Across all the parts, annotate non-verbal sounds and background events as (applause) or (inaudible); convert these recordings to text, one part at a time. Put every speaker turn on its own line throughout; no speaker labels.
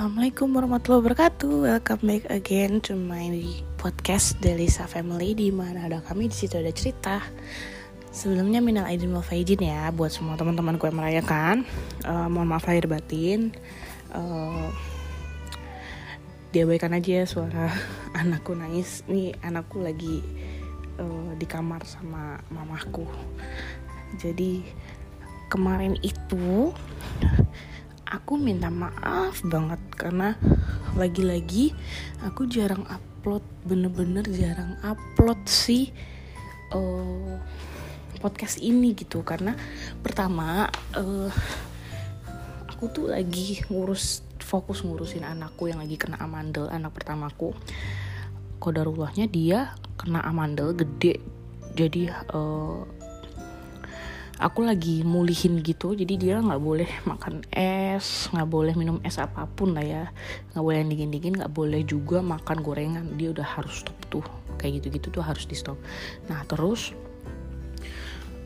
Assalamualaikum warahmatullahi wabarakatuh. Welcome back again to my podcast Delisa Family di mana ada kami di situ ada cerita. Sebelumnya minal aidin wal faizin ya buat semua teman-temanku yang merayakan. Uh, mohon maaf lahir batin. Uh, diabaikan aja ya suara (laughs) anakku nangis. Nih anakku lagi uh, di kamar sama mamaku. Jadi kemarin itu aku minta maaf banget karena lagi-lagi aku jarang upload bener-bener jarang upload sih uh, podcast ini gitu. Karena pertama uh, aku tuh lagi ngurus fokus ngurusin anakku yang lagi kena amandel anak pertamaku. Kodarullahnya dia kena amandel gede. Jadi uh, aku lagi mulihin gitu jadi dia nggak boleh makan es nggak boleh minum es apa pun lah ya. Nggak boleh yang dingin dingin nggak boleh juga makan gorengan. Dia udah harus stop tuh kayak gitu gitu tuh harus di stop nah terus?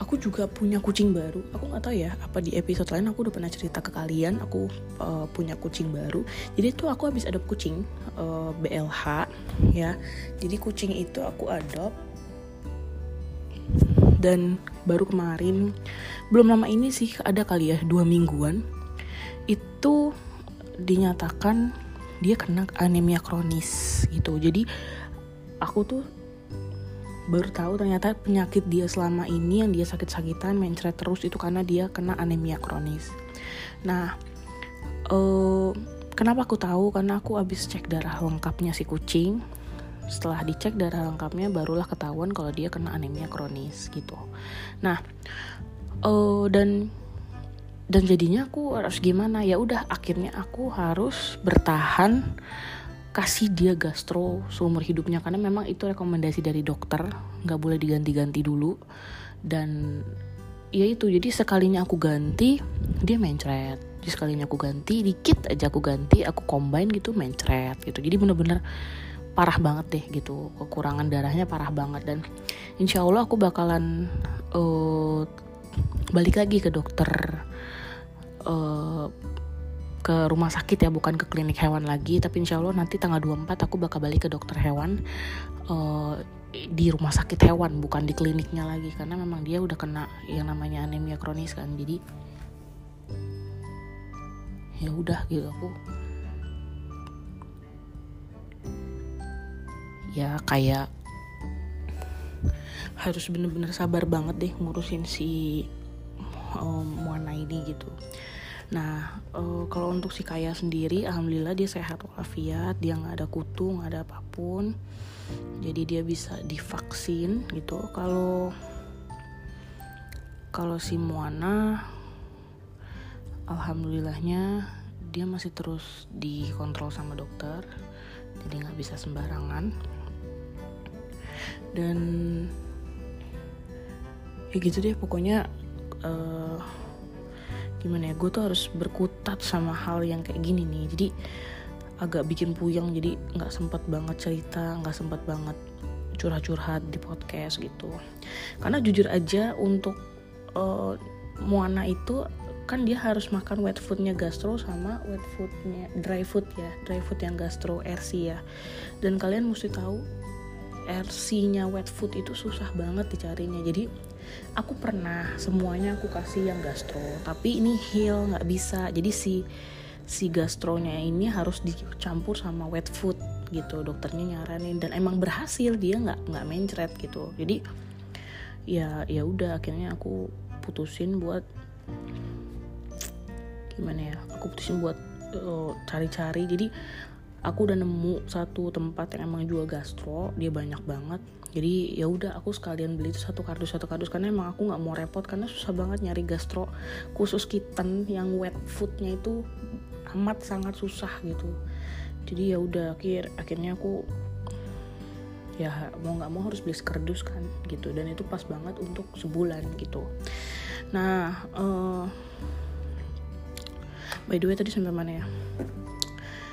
Aku juga punya kucing baru. Aku nggak tahu ya apa di episode lain aku udah pernah cerita ke kalian aku uh, punya kucing baru. Jadi tuh aku habis adopt kucing uh, eh, BLH ya. Jadi kucing itu aku adopt dan baru kemarin belum lama ini sih ada kali ya dua mingguan itu dinyatakan dia kena anemia kronis gitu. Jadi aku tuh baru tahu ternyata penyakit dia selama ini yang dia sakit-sakitan mencret terus itu karena dia kena anemia kronis. Nah uh, kenapa aku tahu? Karena aku habis cek darah lengkapnya si kucing setelah dicek darah lengkapnya barulah ketahuan kalau dia kena anemia kronis gitu. Nah uh, dan dan jadinya aku harus gimana? Ya udah akhirnya aku harus bertahan kasih dia gastro seumur hidupnya karena memang itu rekomendasi dari dokter nggak boleh diganti-ganti dulu. Dan ya itu jadi sekalinya aku ganti dia mencret. Jadi sekalinya aku ganti dikit aja aku ganti aku combine gitu mencret gitu. Jadi bener-bener parah banget deh gitu. Kekurangan darahnya parah banget. Dan insya Allah aku bakalan uh, balik lagi ke dokter uh, ke rumah sakit ya bukan ke klinik hewan lagi. Tapi insya Allah nanti tanggal 24 aku bakal balik ke dokter hewan uh, di rumah sakit hewan bukan di kliniknya lagi. Karena memang dia udah kena yang namanya anemia kronis kan. Jadi ya udah gitu aku ya kayak harus bener-bener sabar banget deh ngurusin si um, Moana ini gitu. Nah, uh, kalau untuk si Kaya sendiri, alhamdulillah dia sehat walafiat, dia nggak ada kutu, nggak ada apa pun. Jadi dia bisa divaksin gitu. Kalau kalau si Moana, alhamdulillahnya dia masih terus dikontrol sama dokter, jadi nggak bisa sembarangan dan ya gitu deh pokoknya uh, gimana ya gue tuh harus berkutat sama hal yang kayak gini nih. Jadi agak bikin puyeng jadi nggak sempat banget cerita nggak sempat banget curhat-curhat di podcast gitu. Karena jujur aja untuk uh, Moana itu kan dia harus makan wet foodnya gastro sama wet foodnya dry food ya dry food yang gastro RC ya. Dan kalian mesti tahu RC-nya wet food itu susah banget dicarinya. Jadi aku pernah semuanya aku kasih yang gastro. Tapi ini heal nggak bisa. Jadi si si gastronya ini harus dicampur sama wet food gitu. Dokternya nyaranin. Dan emang berhasil dia nggak nggak mencret gitu. Jadi ya ya udah akhirnya aku putusin buat gimana ya? Aku putusin buat uh, cari-cari. Jadi aku udah nemu satu tempat yang emang jual gastro dia banyak banget. Jadi ya udah aku sekalian beli satu kardus satu kardus. Karena emang aku nggak mau repot karena susah banget nyari gastro khusus kitten yang wet foodnya itu amat sangat susah gitu. Jadi ya udah akhir akhirnya aku ya mau nggak mau harus beli sekardus kan gitu. Dan itu pas banget untuk sebulan gitu. Nah uh, by the way tadi sampai mana ya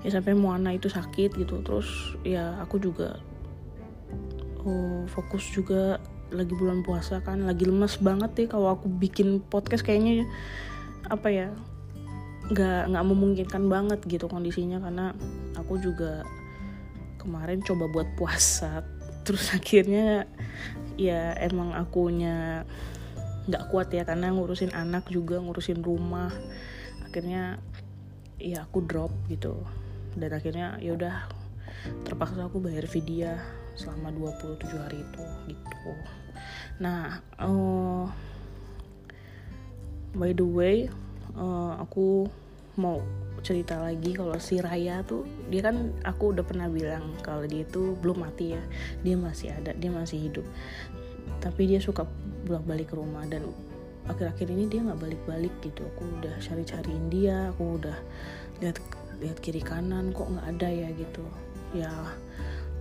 ya sampai Moana itu sakit gitu. Terus ya aku juga oh, fokus juga lagi bulan puasa kan. Lagi lemes banget deh kalau aku bikin podcast kayaknya apa ya nggak nggak memungkinkan banget gitu kondisinya. Karena aku juga kemarin coba buat puasa. (laughs) Terus akhirnya ya emang akunya nggak kuat ya. Karena ngurusin anak juga ngurusin rumah. Akhirnya ya aku drop gitu dan akhirnya ya udah terpaksa aku bayar vidya selama 27 hari itu gitu. Nah uh, by the way uh, aku mau cerita lagi kalau si Raya tuh dia kan aku udah pernah bilang kalau dia itu belum mati ya. Dia masih ada dia masih hidup. Tapi dia suka bolak balik ke rumah dan akhir-akhir ini dia nggak balik-balik gitu. Aku udah cari-cariin dia aku udah lihat lihat kiri kanan kok nggak ada ya gitu. Ya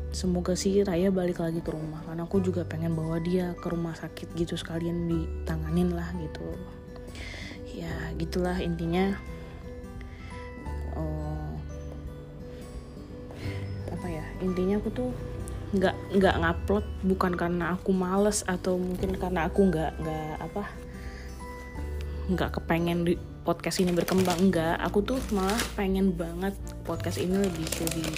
semoga sih Raya balik lagi ke rumah karena aku juga pengen bawa dia ke rumah sakit gitu sekalian ditanganin lah gitu. Ya gitulah intinya. Oh, apa ya intinya aku tuh nggak nggak ngupload bukan karena aku males atau mungkin karena aku nggak nggak apa nggak kepengen di podcast ini berkembang enggak. Aku tuh malah pengen banget podcast ini lebih lebih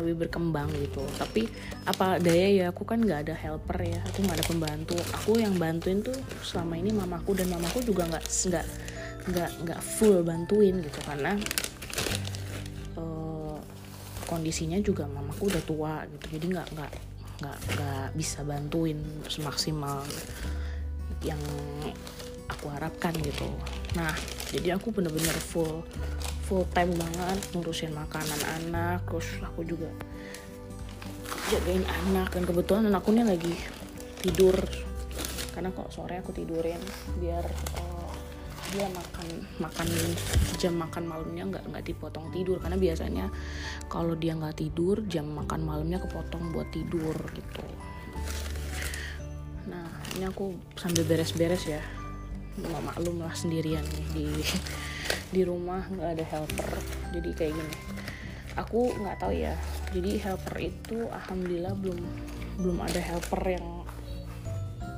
lebih berkembang gitu. Tapi apa daya ya aku kan nggak ada helper ya. Aku nggak ada pembantu. Aku yang bantuin tuh selama ini mamaku dan mamaku juga nggak nggak nggak nggak full bantuin gitu. Karena uh, kondisinya juga mamaku udah tua gitu. Jadi nggak nggak nggak nggak bisa bantuin semaksimal yang aku harapkan gitu. Nah jadi aku bener-bener full full time banget ngurusin makanan anak terus aku juga jagain anak dan kebetulan anakku nih lagi tidur. Karena kok sore aku tidurin biar uh, dia makan makan jam makan malamnya nggak nggak dipotong tidur. Karena biasanya kalau dia nggak tidur jam makan malamnya kepotong buat tidur gitu. Nah ini aku sambil beres-beres ya nggak maklum lah sendirian nih di (laughs) di rumah nggak ada helper. Jadi kayak gini. Aku nggak tahu ya. Jadi helper itu alhamdulillah belum belum ada helper yang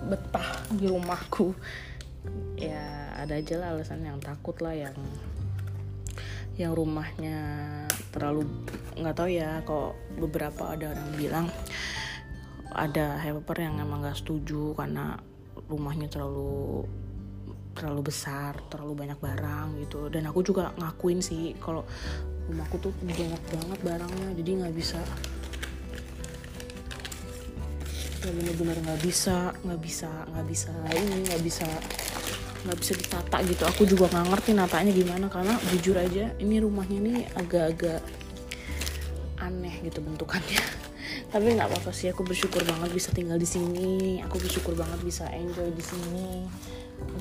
betah di rumahku. Ya ada aja lah alasan yang takut lah yang yang rumahnya terlalu nggak tahu ya. Kok beberapa ada orang bilang ada helper yang emang nggak setuju karena rumahnya terlalu terlalu besar terlalu banyak barang gitu. Dan aku juga ngakuin sih kalau rumahku tuh banyak banget barangnya jadi nggak bisa. Ya bener-bener nggak bisa nggak bisa nggak bisa ini nggak bisa nggak bisa ditata gitu. Aku juga nggak ngerti natanya gimana karena jujur aja ini rumahnya ini agak-agak aneh gitu bentukannya. (laughs) Tapi nggak apa-apa sih aku bersyukur banget bisa tinggal di sini aku bersyukur banget bisa enjoy di sini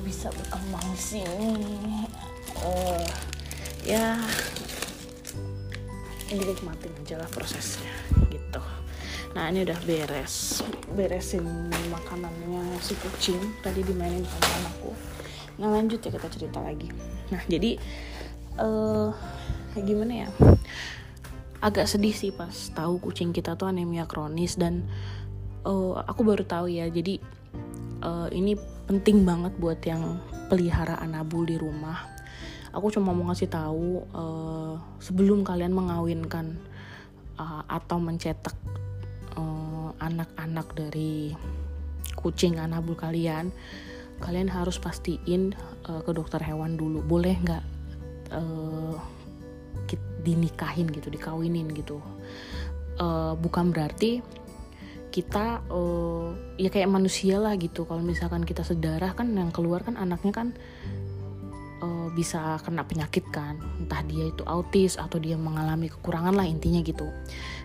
bisa berkembang di sini. Uh, ya ini nikmatin aja lah prosesnya gitu. Nah ini udah beres. Beresin makanannya si kucing. Tadi dimainin sama anakku. Nah lanjut ya kita cerita lagi. Nah jadi uh, gimana ya? Agak sedih sih pas tahu kucing kita tuh anemia kronis dan uh, aku baru tahu ya. Jadi uh, ini penting banget buat yang pelihara anabul di rumah. Aku cuma mau ngasih tahu uh, sebelum kalian mengawinkan uh, atau mencetak anak-anak uh, dari kucing anabul kalian, kalian harus pastiin uh, ke dokter hewan dulu. Boleh nggak uh, dinikahin gitu, dikawinin gitu. Uh, bukan berarti kita uh, ya kayak manusia lah gitu. Kalau misalkan kita sedarah kan yang keluar kan anaknya kan uh, bisa kena penyakit kan. Entah dia itu autis atau dia mengalami kekurangan lah intinya gitu.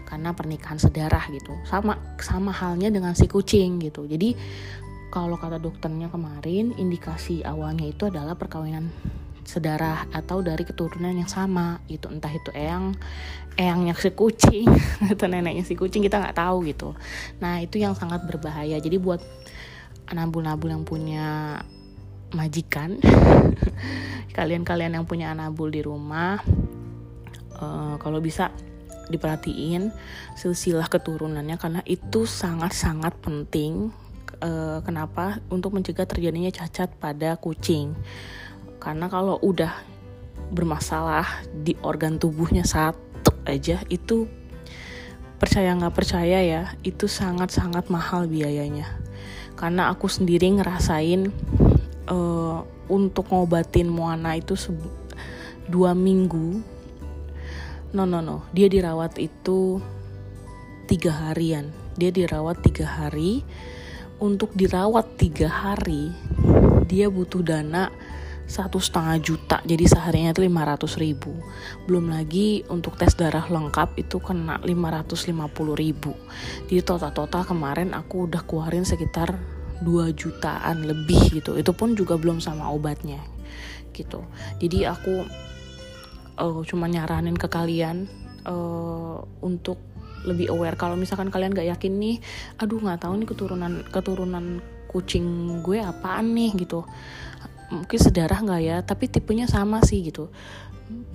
Karena pernikahan sedarah gitu. Sama sama halnya dengan si kucing gitu. Jadi kalau kata dokternya kemarin indikasi awalnya itu adalah perkawinan sedarah atau dari keturunan yang sama gitu. Entah itu eyang eyangnya si kucing (laughs) atau neneknya si kucing kita nggak tahu gitu. Nah itu yang sangat berbahaya. Jadi buat anabul-nabul yang punya majikan (laughs) kalian-kalian yang punya anabul di rumah uh, kalau bisa diperhatiin silsilah keturunannya karena itu sangat-sangat penting uh, kenapa? Untuk mencegah terjadinya cacat pada kucing karena kalau udah bermasalah di organ tubuhnya satu aja itu percaya nggak percaya ya itu sangat-sangat mahal biayanya. Karena aku sendiri ngerasain uh, untuk ngobatin Moana itu dua minggu no no no dia dirawat itu tiga harian. Dia dirawat tiga hari. Untuk dirawat tiga hari dia butuh dana satu setengah juta jadi seharinya itu 500 ribu. Belum lagi untuk tes darah lengkap itu kena 550 ribu. Jadi total-total kemarin aku udah keluarin sekitar 2 jutaan lebih gitu. Itu pun juga belum sama obatnya gitu. Jadi aku uh, cuma nyaranin ke kalian uh, untuk lebih aware. Kalau misalkan kalian gak yakin nih aduh nggak tahu nih keturunan keturunan kucing gue apaan nih gitu mungkin sedarah nggak ya tapi tipenya sama sih gitu.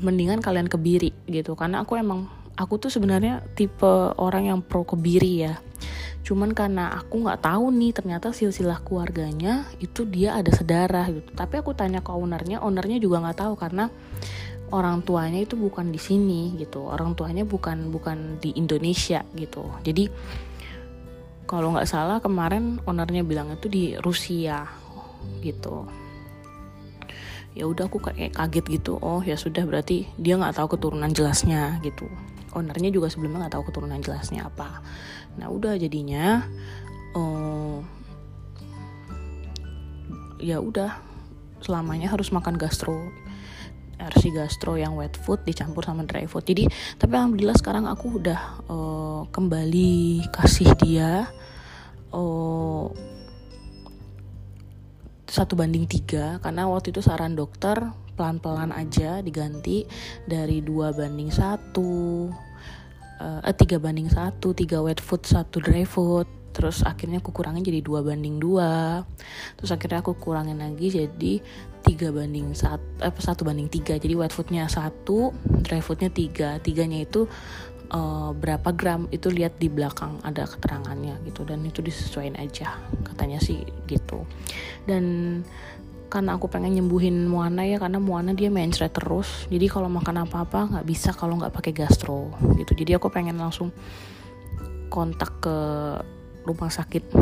Mendingan kalian kebiri gitu karena aku emang aku tuh sebenarnya tipe orang yang pro kebiri ya. Cuman karena aku nggak tahu nih ternyata silsilah keluarganya itu dia ada sedarah gitu. Tapi aku tanya ke ownernya ownernya juga nggak tahu karena orang tuanya itu bukan di sini gitu. Orang tuanya bukan bukan di Indonesia gitu. Jadi kalau nggak salah kemarin ownernya bilang itu di Rusia gitu ya udah aku kayak kaget gitu. Oh ya sudah berarti dia nggak tahu keturunan jelasnya gitu. Ownernya juga sebelumnya nggak tahu keturunan jelasnya apa. Nah udah jadinya oh, ya udah selamanya harus makan gastro. RC gastro yang wet food dicampur sama dry food. Jadi tapi alhamdulillah sekarang aku udah uh, kembali kasih dia uh, satu banding tiga karena waktu itu saran dokter pelan-pelan aja diganti dari dua banding satu uh, eh tiga banding satu tiga wet food satu dry food. Terus akhirnya aku kurangin jadi dua banding dua. Terus akhirnya aku kurangin lagi jadi tiga banding satu eh, satu banding tiga. Jadi wet foodnya satu dry foodnya tiga. Tiganya itu uh, berapa gram itu lihat di belakang ada keterangannya gitu. Dan itu disesuaikan aja katanya sih gitu. Dan karena aku pengen nyembuhin Moana ya karena Moana dia mencret terus. Jadi kalau makan apa-apa nggak bisa kalau nggak pakai gastro gitu. Jadi aku pengen langsung kontak ke rumah sakit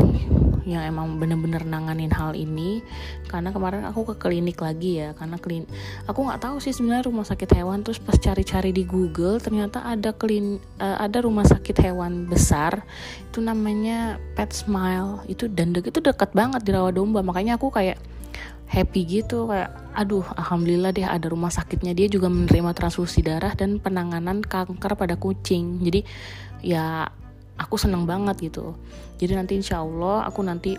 yang emang bener-bener nanganin hal ini. Karena kemarin aku ke klinik lagi ya karena klin aku nggak tahu sih sebenarnya rumah sakit hewan. Terus pas cari-cari di Google ternyata ada klin uh, ada rumah sakit hewan besar. Itu namanya Pet Smile. Itu dan itu dekat banget di Rawadomba makanya aku kayak happy gitu kayak aduh alhamdulillah deh ada rumah sakitnya. Dia juga menerima transfusi darah dan penanganan kanker pada kucing. Jadi ya aku seneng banget gitu. Jadi nanti insya Allah aku nanti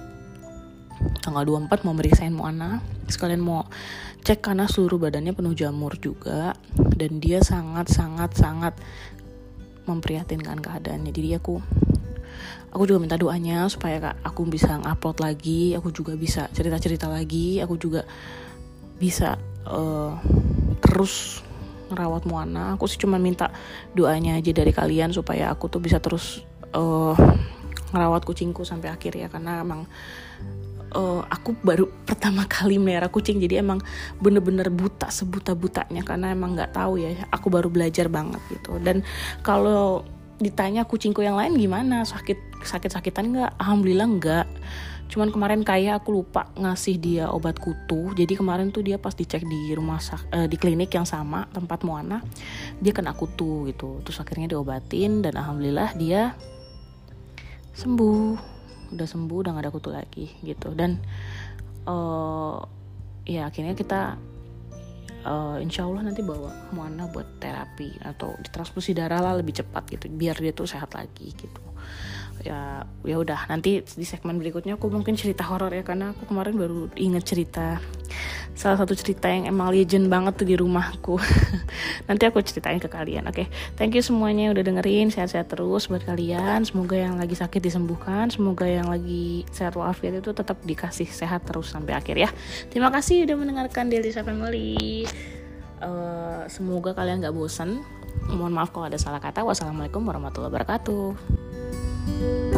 tanggal 24 mau meriksain Moana. Sekalian mau cek karena seluruh badannya penuh jamur juga. Dan dia sangat sangat sangat memprihatinkan keadaannya. Jadi aku aku juga minta doanya supaya kak aku bisa ngupload lagi aku juga bisa cerita cerita lagi aku juga bisa uh, terus ngerawat Moana. Aku sih cuma minta doanya aja dari kalian supaya aku tuh bisa terus uh, ngerawat kucingku sampai akhir ya karena emang uh, aku baru (laughs) pertama kali melihara kucing jadi emang bener-bener buta sebuta butanya karena emang nggak tahu ya aku baru belajar banget gitu. Dan kalau ditanya kucingku yang lain gimana sakit sakit sakitan nggak? Alhamdulillah nggak. Cuman kemarin kayak aku lupa ngasih dia obat kutu jadi kemarin tuh dia pas dicek di rumah sak uh, di klinik yang sama tempat Moana dia kena kutu gitu. Terus akhirnya diobatin dan alhamdulillah dia sembuh. Udah sembuh udah gak ada kutu lagi gitu. Dan uh, ya akhirnya kita uh, insya Allah nanti bawa Moana buat terapi atau ditransfusi darah lah lebih cepat gitu. Biar dia tuh sehat lagi gitu. Ya ya udah. Nanti di segmen berikutnya aku mungkin cerita horor ya karena aku kemarin baru inget cerita salah satu cerita yang emang legend banget tuh di rumahku (laughs) nanti aku ceritain ke kalian oke? Okay? thank you semuanya udah dengerin sehat-sehat terus buat kalian. Semoga yang lagi sakit disembuhkan semoga yang lagi sehat walafiat itu tetap dikasih sehat terus sampai akhir ya. Terima kasih udah mendengarkan Daily Family. Uh, semoga kalian gak bosan mohon maaf kalau ada salah kata. Wassalamualaikum warahmatullahi wabarakatuh.